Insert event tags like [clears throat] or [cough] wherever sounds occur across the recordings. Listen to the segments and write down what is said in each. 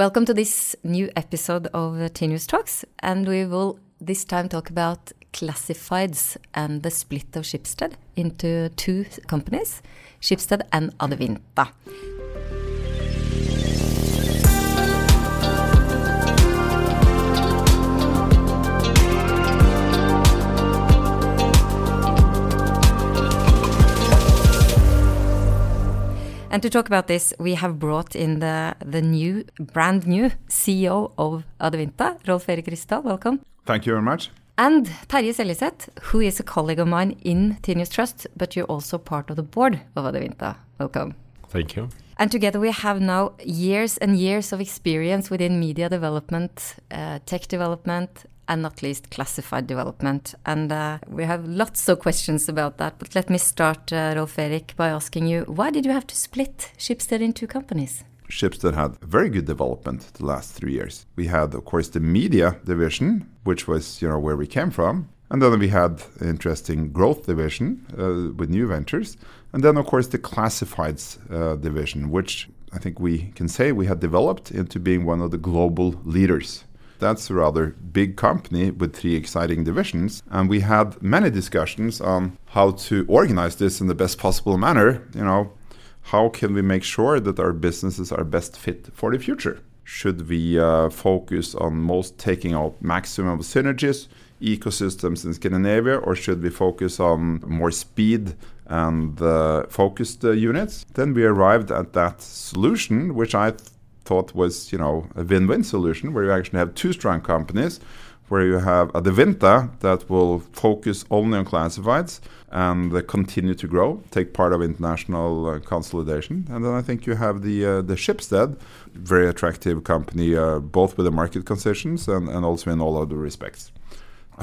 Welcome to this new episode of Tinius Talks, and we will this time talk about classifieds and the split of Schibsted into two companies, Schibsted and Adevinta. And to talk about this, we have brought in the, the new, brand new CEO of Adevinta, Rolv Erik Ryssdal. Welcome. Thank you very much. And Terje Seljeseth, who is a colleague of mine in Tinius Trust, but you're also part of the board of Adevinta. Welcome. Thank you. And together we have now years and years of experience within media development, uh, tech development, and not least classified development. And uh, we have lots of questions about that. But let me start, uh, Rolv Erik, by asking you why did you have to split Schibsted into companies? Schibsted had very good development the last three years. We had, of course, the media division, which was you know where we came from, and then we had an interesting growth division uh, with new ventures, and then of course the classifieds uh, division, which I think we can say we had developed into being one of the global leaders that's a rather big company with three exciting divisions. And we had many discussions on how to organize this in the best possible manner. You know, how can we make sure that our businesses are best fit for the future? Should we uh, focus on most taking out maximum synergies, ecosystems in Scandinavia, or should we focus on more speed and uh, focused uh, units? Then we arrived at that solution, which I thought was, you know, a win-win solution where you actually have two strong companies, where you have Adevinta that will focus only on classifieds and continue to grow, take part of international uh, consolidation, and then I think you have the uh, the Schibsted, very attractive company, uh, both with the market concessions and, and also in all other respects.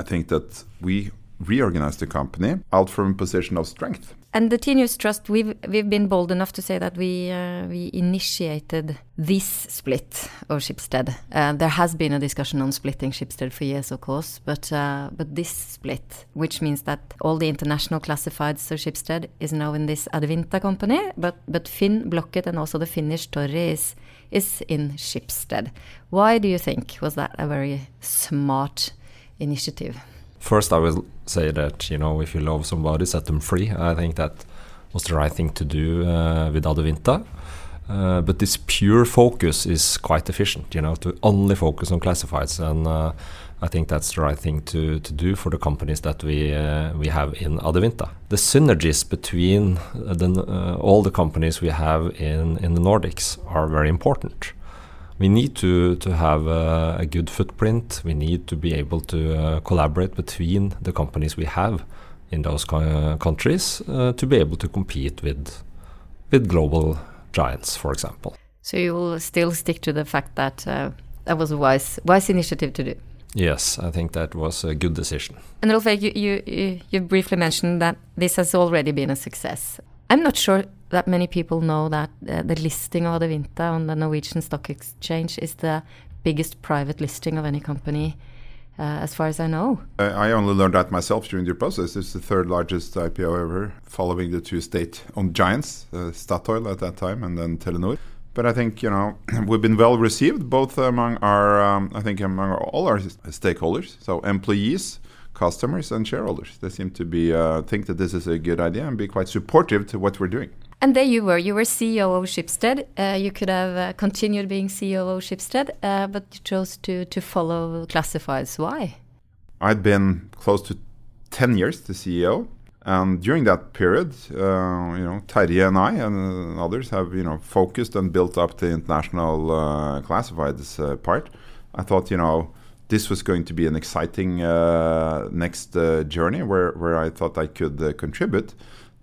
I think that we reorganized the company out from a position of strength. And the Tinius Trust, we've we've been bold enough to say that we uh, we initiated this split of Schibsted. Uh, there has been a discussion on splitting Schibsted for years, of course, but uh, but this split, which means that all the international classifieds of Schibsted is now in this Adevinta company, but but Finn Blocket and also the Finnish story is is in Schibsted. Why do you think was that a very smart initiative? First, I will say that you know if you love somebody, set them free. I think that was the right thing to do uh, with Adevinta. Uh, but this pure focus is quite efficient, you know, to only focus on classifieds, and uh, I think that's the right thing to, to do for the companies that we uh, we have in Adevinta. The synergies between the, uh, all the companies we have in in the Nordics are very important we need to to have a, a, good footprint. We need to be able to uh, collaborate between the companies we have in those co uh, countries uh, to be able to compete with with global giants, for example. So you will still stick to the fact that uh, that was a wise wise initiative to do. Yes, I think that was a good decision. And Rolv, you, you, you briefly mentioned that this has already been a success. I'm not sure that many people know that uh, the listing of Adevinta on the Norwegian Stock Exchange is the biggest private listing of any company, uh, as far as I know. I only learned that myself during the process. It's the third largest IPO ever, following the two state-owned giants, uh, Statoil at that time, and then Telenor. But I think you know [clears throat] we've been well received, both among our, um, I think among all our stakeholders, so employees customers and shareholders. They seem to be uh, think that this is a good idea and be quite supportive to what we're doing. And there you were. You were CEO of Schibsted. Uh, you could have uh, continued being CEO of Schibsted, uh, but you chose to to follow classifieds. Why? I'd been close to ten years the CEO, and during that period, uh, you know, Terje and I and others have you know focused and built up the international uh, classifieds uh, part. I thought you know this was going to be an exciting uh, next uh, journey where, where I thought I could uh, contribute.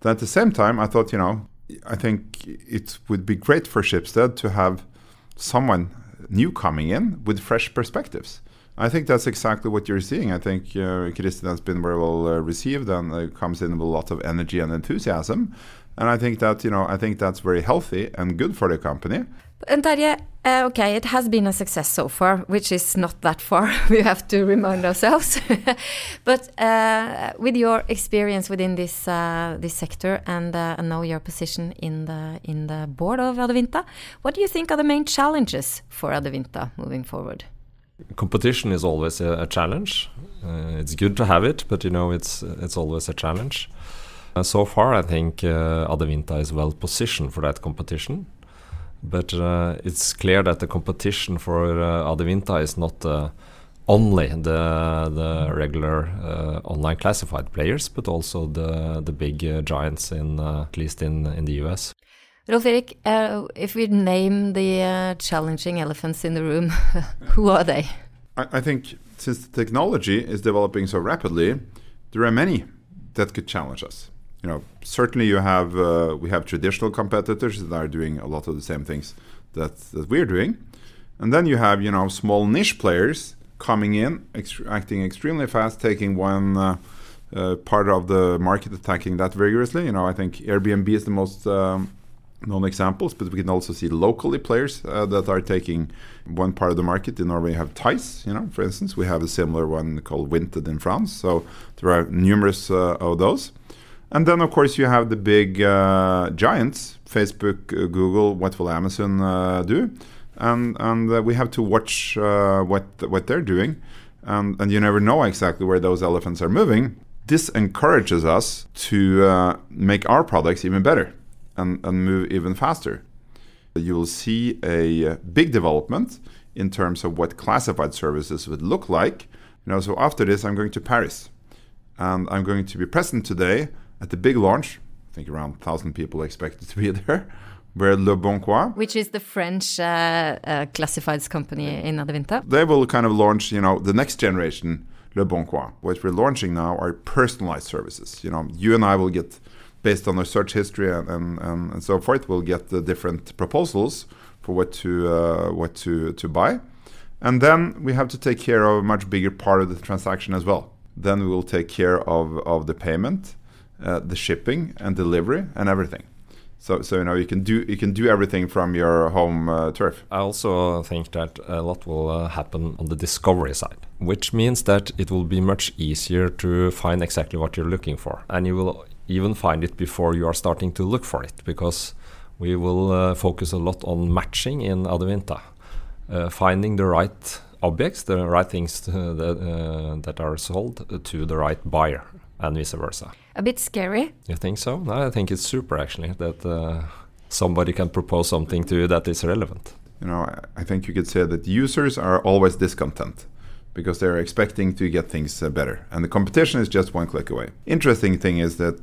Then at the same time, I thought, you know, I think it would be great for Schibsted to have someone new coming in with fresh perspectives. I think that's exactly what you're seeing. I think uh, Kristin has been very well uh, received and uh, comes in with a lot of energy and enthusiasm. And I think that you know, I think that's very healthy and good for the company. And Terje, uh, okay, it has been a success so far, which is not that far. [laughs] we have to remind ourselves. [laughs] but uh, with your experience within this uh, this sector and, uh, and now your position in the in the board of Adevinta, what do you think are the main challenges for Adevinta moving forward? Competition is always a, a challenge. Uh, it's good to have it, but you know it's it's always a challenge. Uh, so far, I think uh, is well positioned for that competition but uh, it's clear that the competition for uh, Adevinta is not uh, only the the regular uh, online classified players, but also the the big uh, giants in uh, at least in in the US. Rolv Erik, if we name the challenging elephants in the room, [laughs] who are they? I, I think since the technology is developing so rapidly, there are many that could challenge us you know, certainly you have uh, we have traditional competitors that are doing a lot of the same things that that we're doing, and then you have you know small niche players coming in, ex acting extremely fast, taking one uh, uh, part of the market, attacking that vigorously. You know, I think Airbnb is the most um, known examples, but we can also see locally players uh, that are taking one part of the market. In Norway, you have Tise, you know, for instance. We have a similar one called Vinted in France. So there are numerous uh, of those. And then, of course, you have the big uh, giants Facebook, uh, Google. What will Amazon uh, do? And, and uh, we have to watch uh, what, what they're doing. And, and you never know exactly where those elephants are moving. This encourages us to uh, make our products even better and, and move even faster. You will see a big development in terms of what classified services would look like. You know, so after this, I'm going to Paris, and I'm going to be present today at the big launch, I think around 1,000 people expected to be [laughs] there, where Le Bon Coin, which is the French uh, uh, classifieds company in Adevinta, they will kind of launch, you know, the next generation Le Bon Coin. What we're launching now are personalized services. You know, you and I will get, based on our search history and, and, and so forth, we'll get the different proposals for what to uh, what to to buy, and then we have to take care of a much bigger part of the transaction as well. Then we will take care of of the payment uh, the shipping and delivery and everything. So, so you know you can do you can do everything from your home uh, turf. I also think that a lot will uh, happen on the discovery side, which means that it will be much easier to find exactly what you're looking for, and you will even find it before you are starting to look for it, because we will uh, focus a lot on matching in Adevinta, uh, finding the right objects, the right things to, that, uh, that are sold to the right buyer and vice versa. A bit scary. You think so? No, I think it's super actually that uh, somebody can propose something to you that is relevant. You know, I think you could say that users are always discontent because they're expecting to get things uh, better, and the competition is just one click away. Interesting thing is that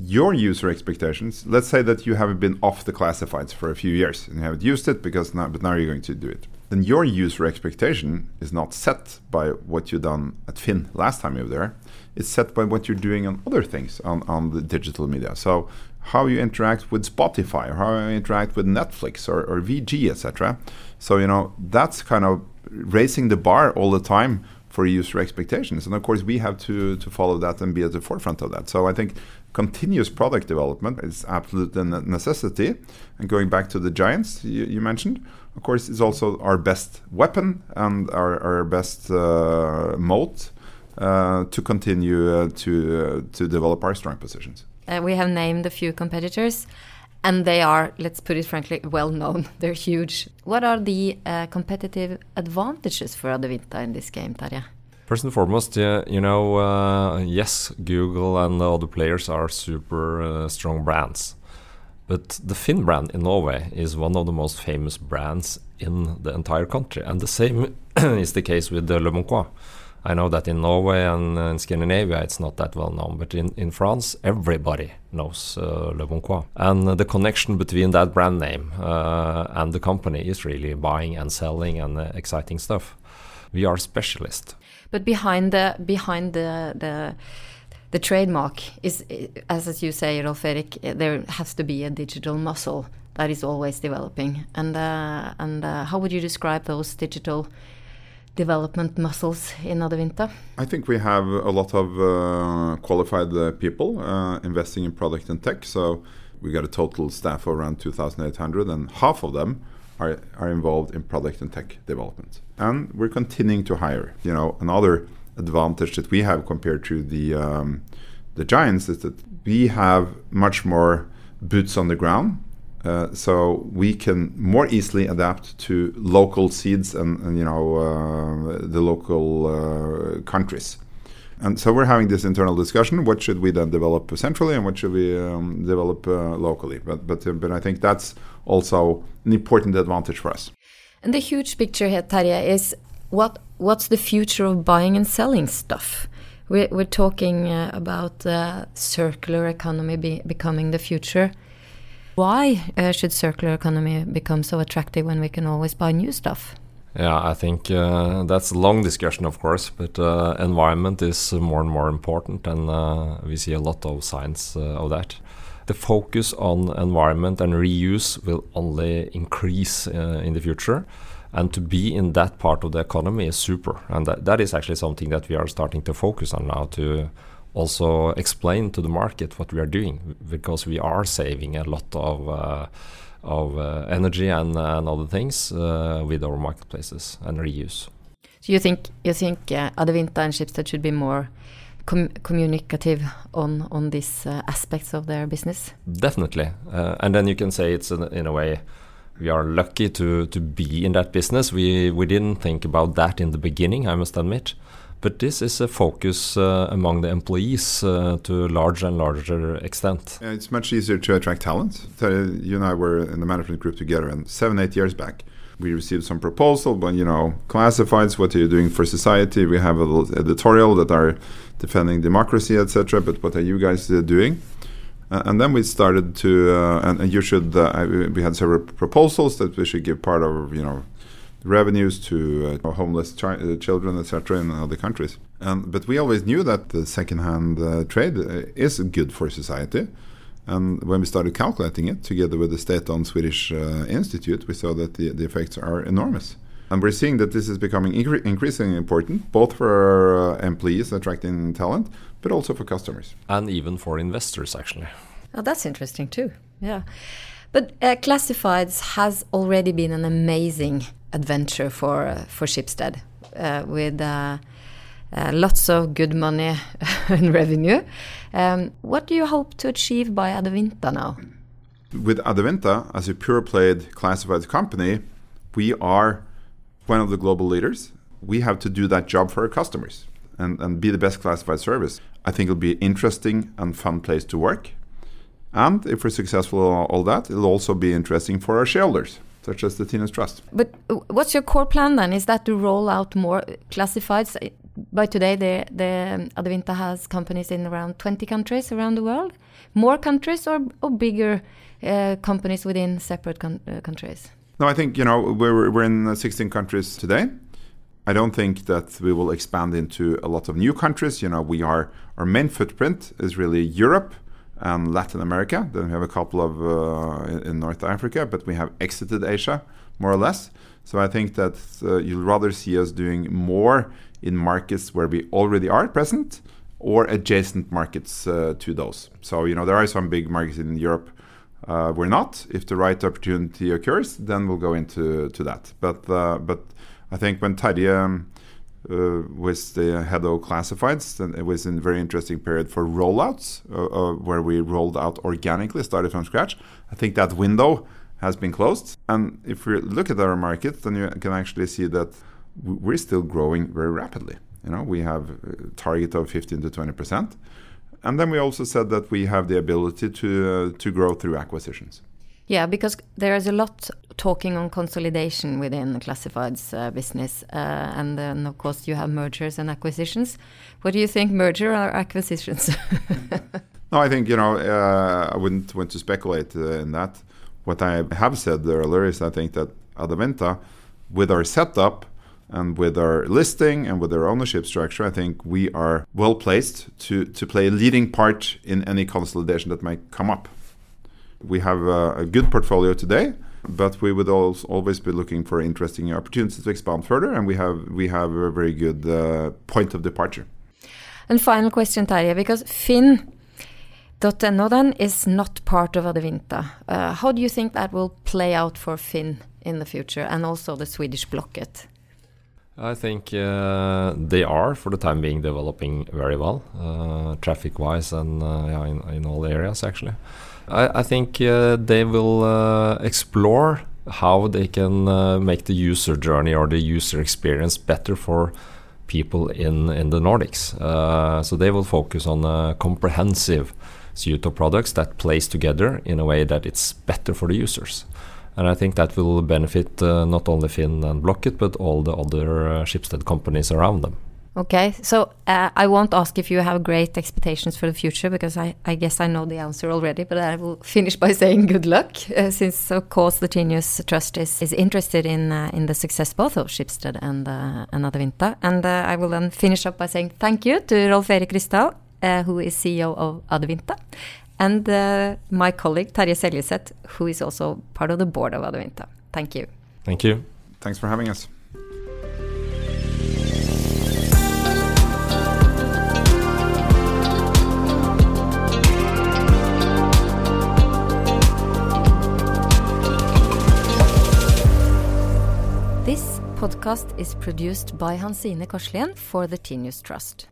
your user expectations. Let's say that you haven't been off the classifieds for a few years and you haven't used it because now, but now you're going to do it. Then your user expectation is not set by what you've done at Finn last time you were there it's set by what you're doing on other things on, on the digital media. So how you interact with Spotify or how you interact with Netflix or, or VG, etc. So, you know, that's kind of raising the bar all the time for user expectations. And of course, we have to, to follow that and be at the forefront of that. So I think continuous product development is absolutely a necessity. And going back to the giants you, you mentioned, of course, is also our best weapon and our, our best uh, moat uh, to continue uh, to uh, to develop our strong positions. we have named a few competitors, and they are, let's put it frankly, well known. [laughs] They're huge. What are the competitive advantages for Adevinta in this game, Terje? First and foremost, uh, you know, uh, yes, Google and the other players are super uh, strong brands. But the Finn brand in Norway is one of the most famous brands in the entire country. And the same [clears throat] is the case with the Le Bon. I know that in Norway and in Scandinavia it's not that well known, but in, in France everybody knows uh, Le Bon. And the connection between that brand name uh, and the company is really buying and selling and uh, exciting stuff. We are specialists. But behind the behind the the the trademark is, as, as you say, Rolv Erik, there has to be a digital muscle that is always developing. And uh, and uh, how would you describe those digital development muscles in Adevinta? I think we have a lot of uh, qualified uh, people uh, investing in product and tech. So we got a total staff of around 2,800, and half of them are, are involved in product and tech development. And we're continuing to hire. You know, another advantage that we have compared to the um, the giants is that we have much more boots on the ground. Uh, so we can more easily adapt to local seeds and, and you know uh, the local uh, countries. And so we're having this internal discussion: what should we then develop centrally, and what should we um, develop uh, locally? But but uh, but I think that's also an important advantage for us. And the huge picture here, Terje, is what what's the future of buying and selling stuff? We're, we're talking uh, about uh, circular economy be, becoming the future. Why uh, should circular economy become so attractive when we can always buy new stuff? Yeah, I think uh, that's a long discussion, of course, but uh, environment is more and more important, and uh, we see a lot of signs of that. The focus on environment and reuse will only increase in the future and to be in that part of the economy is super and that, that is actually something that we are starting to focus on now to also explain to the market what we are doing because we are saving a lot of uh, of uh, energy and, and other things uh, with our marketplaces and reuse. So you think you think uh, Adevinta and Schibsted should be more com communicative on on these uh, aspects of their business? Definitely, uh, and then you can say it's in, in a way we are lucky to to be in that business. We we didn't think about that in the beginning, I must admit. But this is a focus uh, among the employees uh, to a larger and larger extent. Yeah, it's much easier to attract talent. So You and I were in the management group together, and seven, eight years back, we received some proposal, but you know, classifieds, what are you doing for society? We have a little editorial that are defending democracy, etc. But what are you guys uh, doing? Uh, and then we started to, uh, and, and, you should. Uh, we had several proposals that we should give part of, you know, revenues to uh, homeless chi- children, etc., in other countries. And but we always knew that the second-hand uh, trade is good for society. And when we started calculating it together with the state-owned Swedish institute, we saw that the, the effects are enormous. And we're seeing that this is becoming incre- increasingly important, both for our uh, employees attracting talent, but also for customers. And even for investors, actually. Oh, that's interesting too. Yeah. But uh, Classifieds has already been an amazing adventure for, uh, for Schibsted uh, with uh, uh, lots of good money [laughs] and revenue. Um, what do you hope to achieve by Adevinta now? With Adevinta, as a pure played classified company, we are one of the global leaders, we have to do that job for our customers and, and be the best classified service. I think it'll be an interesting and fun place to work. And if we're successful in all that, it'll also be interesting for our shareholders, such as the Tinius Trust. But what's your core plan then? Is that to roll out more classifieds? By today, the, the Adevinta has companies in around 20 countries around the world. More countries or, or bigger uh, companies within separate uh, countries? No, I think you know we're we're in 16 countries today. I don't think that we will expand into a lot of new countries. You know, we are our main footprint is really Europe and Latin America. Then we have a couple of uh, in North Africa, but we have exited Asia more or less. So I think that uh, you'll rather see us doing more in markets where we already are present or adjacent markets uh, to those. So you know there are some big markets in Europe uh, we're not. If the right opportunity occurs, then we'll go into to that. But uh, but I think when Terje um, uh, was the head of classifieds, then it was a very interesting period for rollouts, uh, uh, where we rolled out organically, started from scratch. I think that window has been closed. And if we look at our market, then you can actually see that we're still growing very rapidly. You know, we have a target of 15 to 20 percent. And then we also said that we have the ability to uh, to grow through acquisitions. Yeah, because there is a lot talking on consolidation within the classifieds uh, business, uh, and then of course you have mergers and acquisitions. What do you think, merger or acquisitions? [laughs] no, I think you know uh, I wouldn't want to speculate uh, in that. What I have said earlier is I think that Adevinta, with our setup, and with our listing and with our ownership structure, I think we are well placed to, to play a leading part in any consolidation that might come up. We have a, a good portfolio today, but we would always be looking for interesting opportunities to expand further, and we have we have a very good uh, point of departure. And final question, Terje, because Finn. .no then is not part of Adevinta. Uh, how do you think that will play out for Finn in the future, and also the Swedish Blocket? I think uh, they are, for the time being, developing very well, uh, traffic-wise and uh, yeah, in, in all areas actually. I, I think uh, they will uh, explore how they can uh, make the user journey or the user experience better for people in in the Nordics. so they will focus on a comprehensive suite of products that plays together in a way that it's better for the users and I think that will benefit uh, not only Finn and Blocket but all the other uh, Schibsted companies around them. Okay, so uh, I won't ask if you have great expectations for the future because I, I guess I know the answer already, but I will finish by [laughs] saying good luck, uh, since of course the Tinius Trust is, is interested in uh, in the success both of Schibsted and uh, and. And uh, I will then finish up by saying thank you to Rolv Erik Ryssdal, uh, who is CEO of Adevinta, and uh, my colleague Terje Seljeseth, who is also part of the board of Adevinta. Thank you. Thank you. Thanks for having us. This podcast is produced by Hansine Korslien for the Tinius Trust.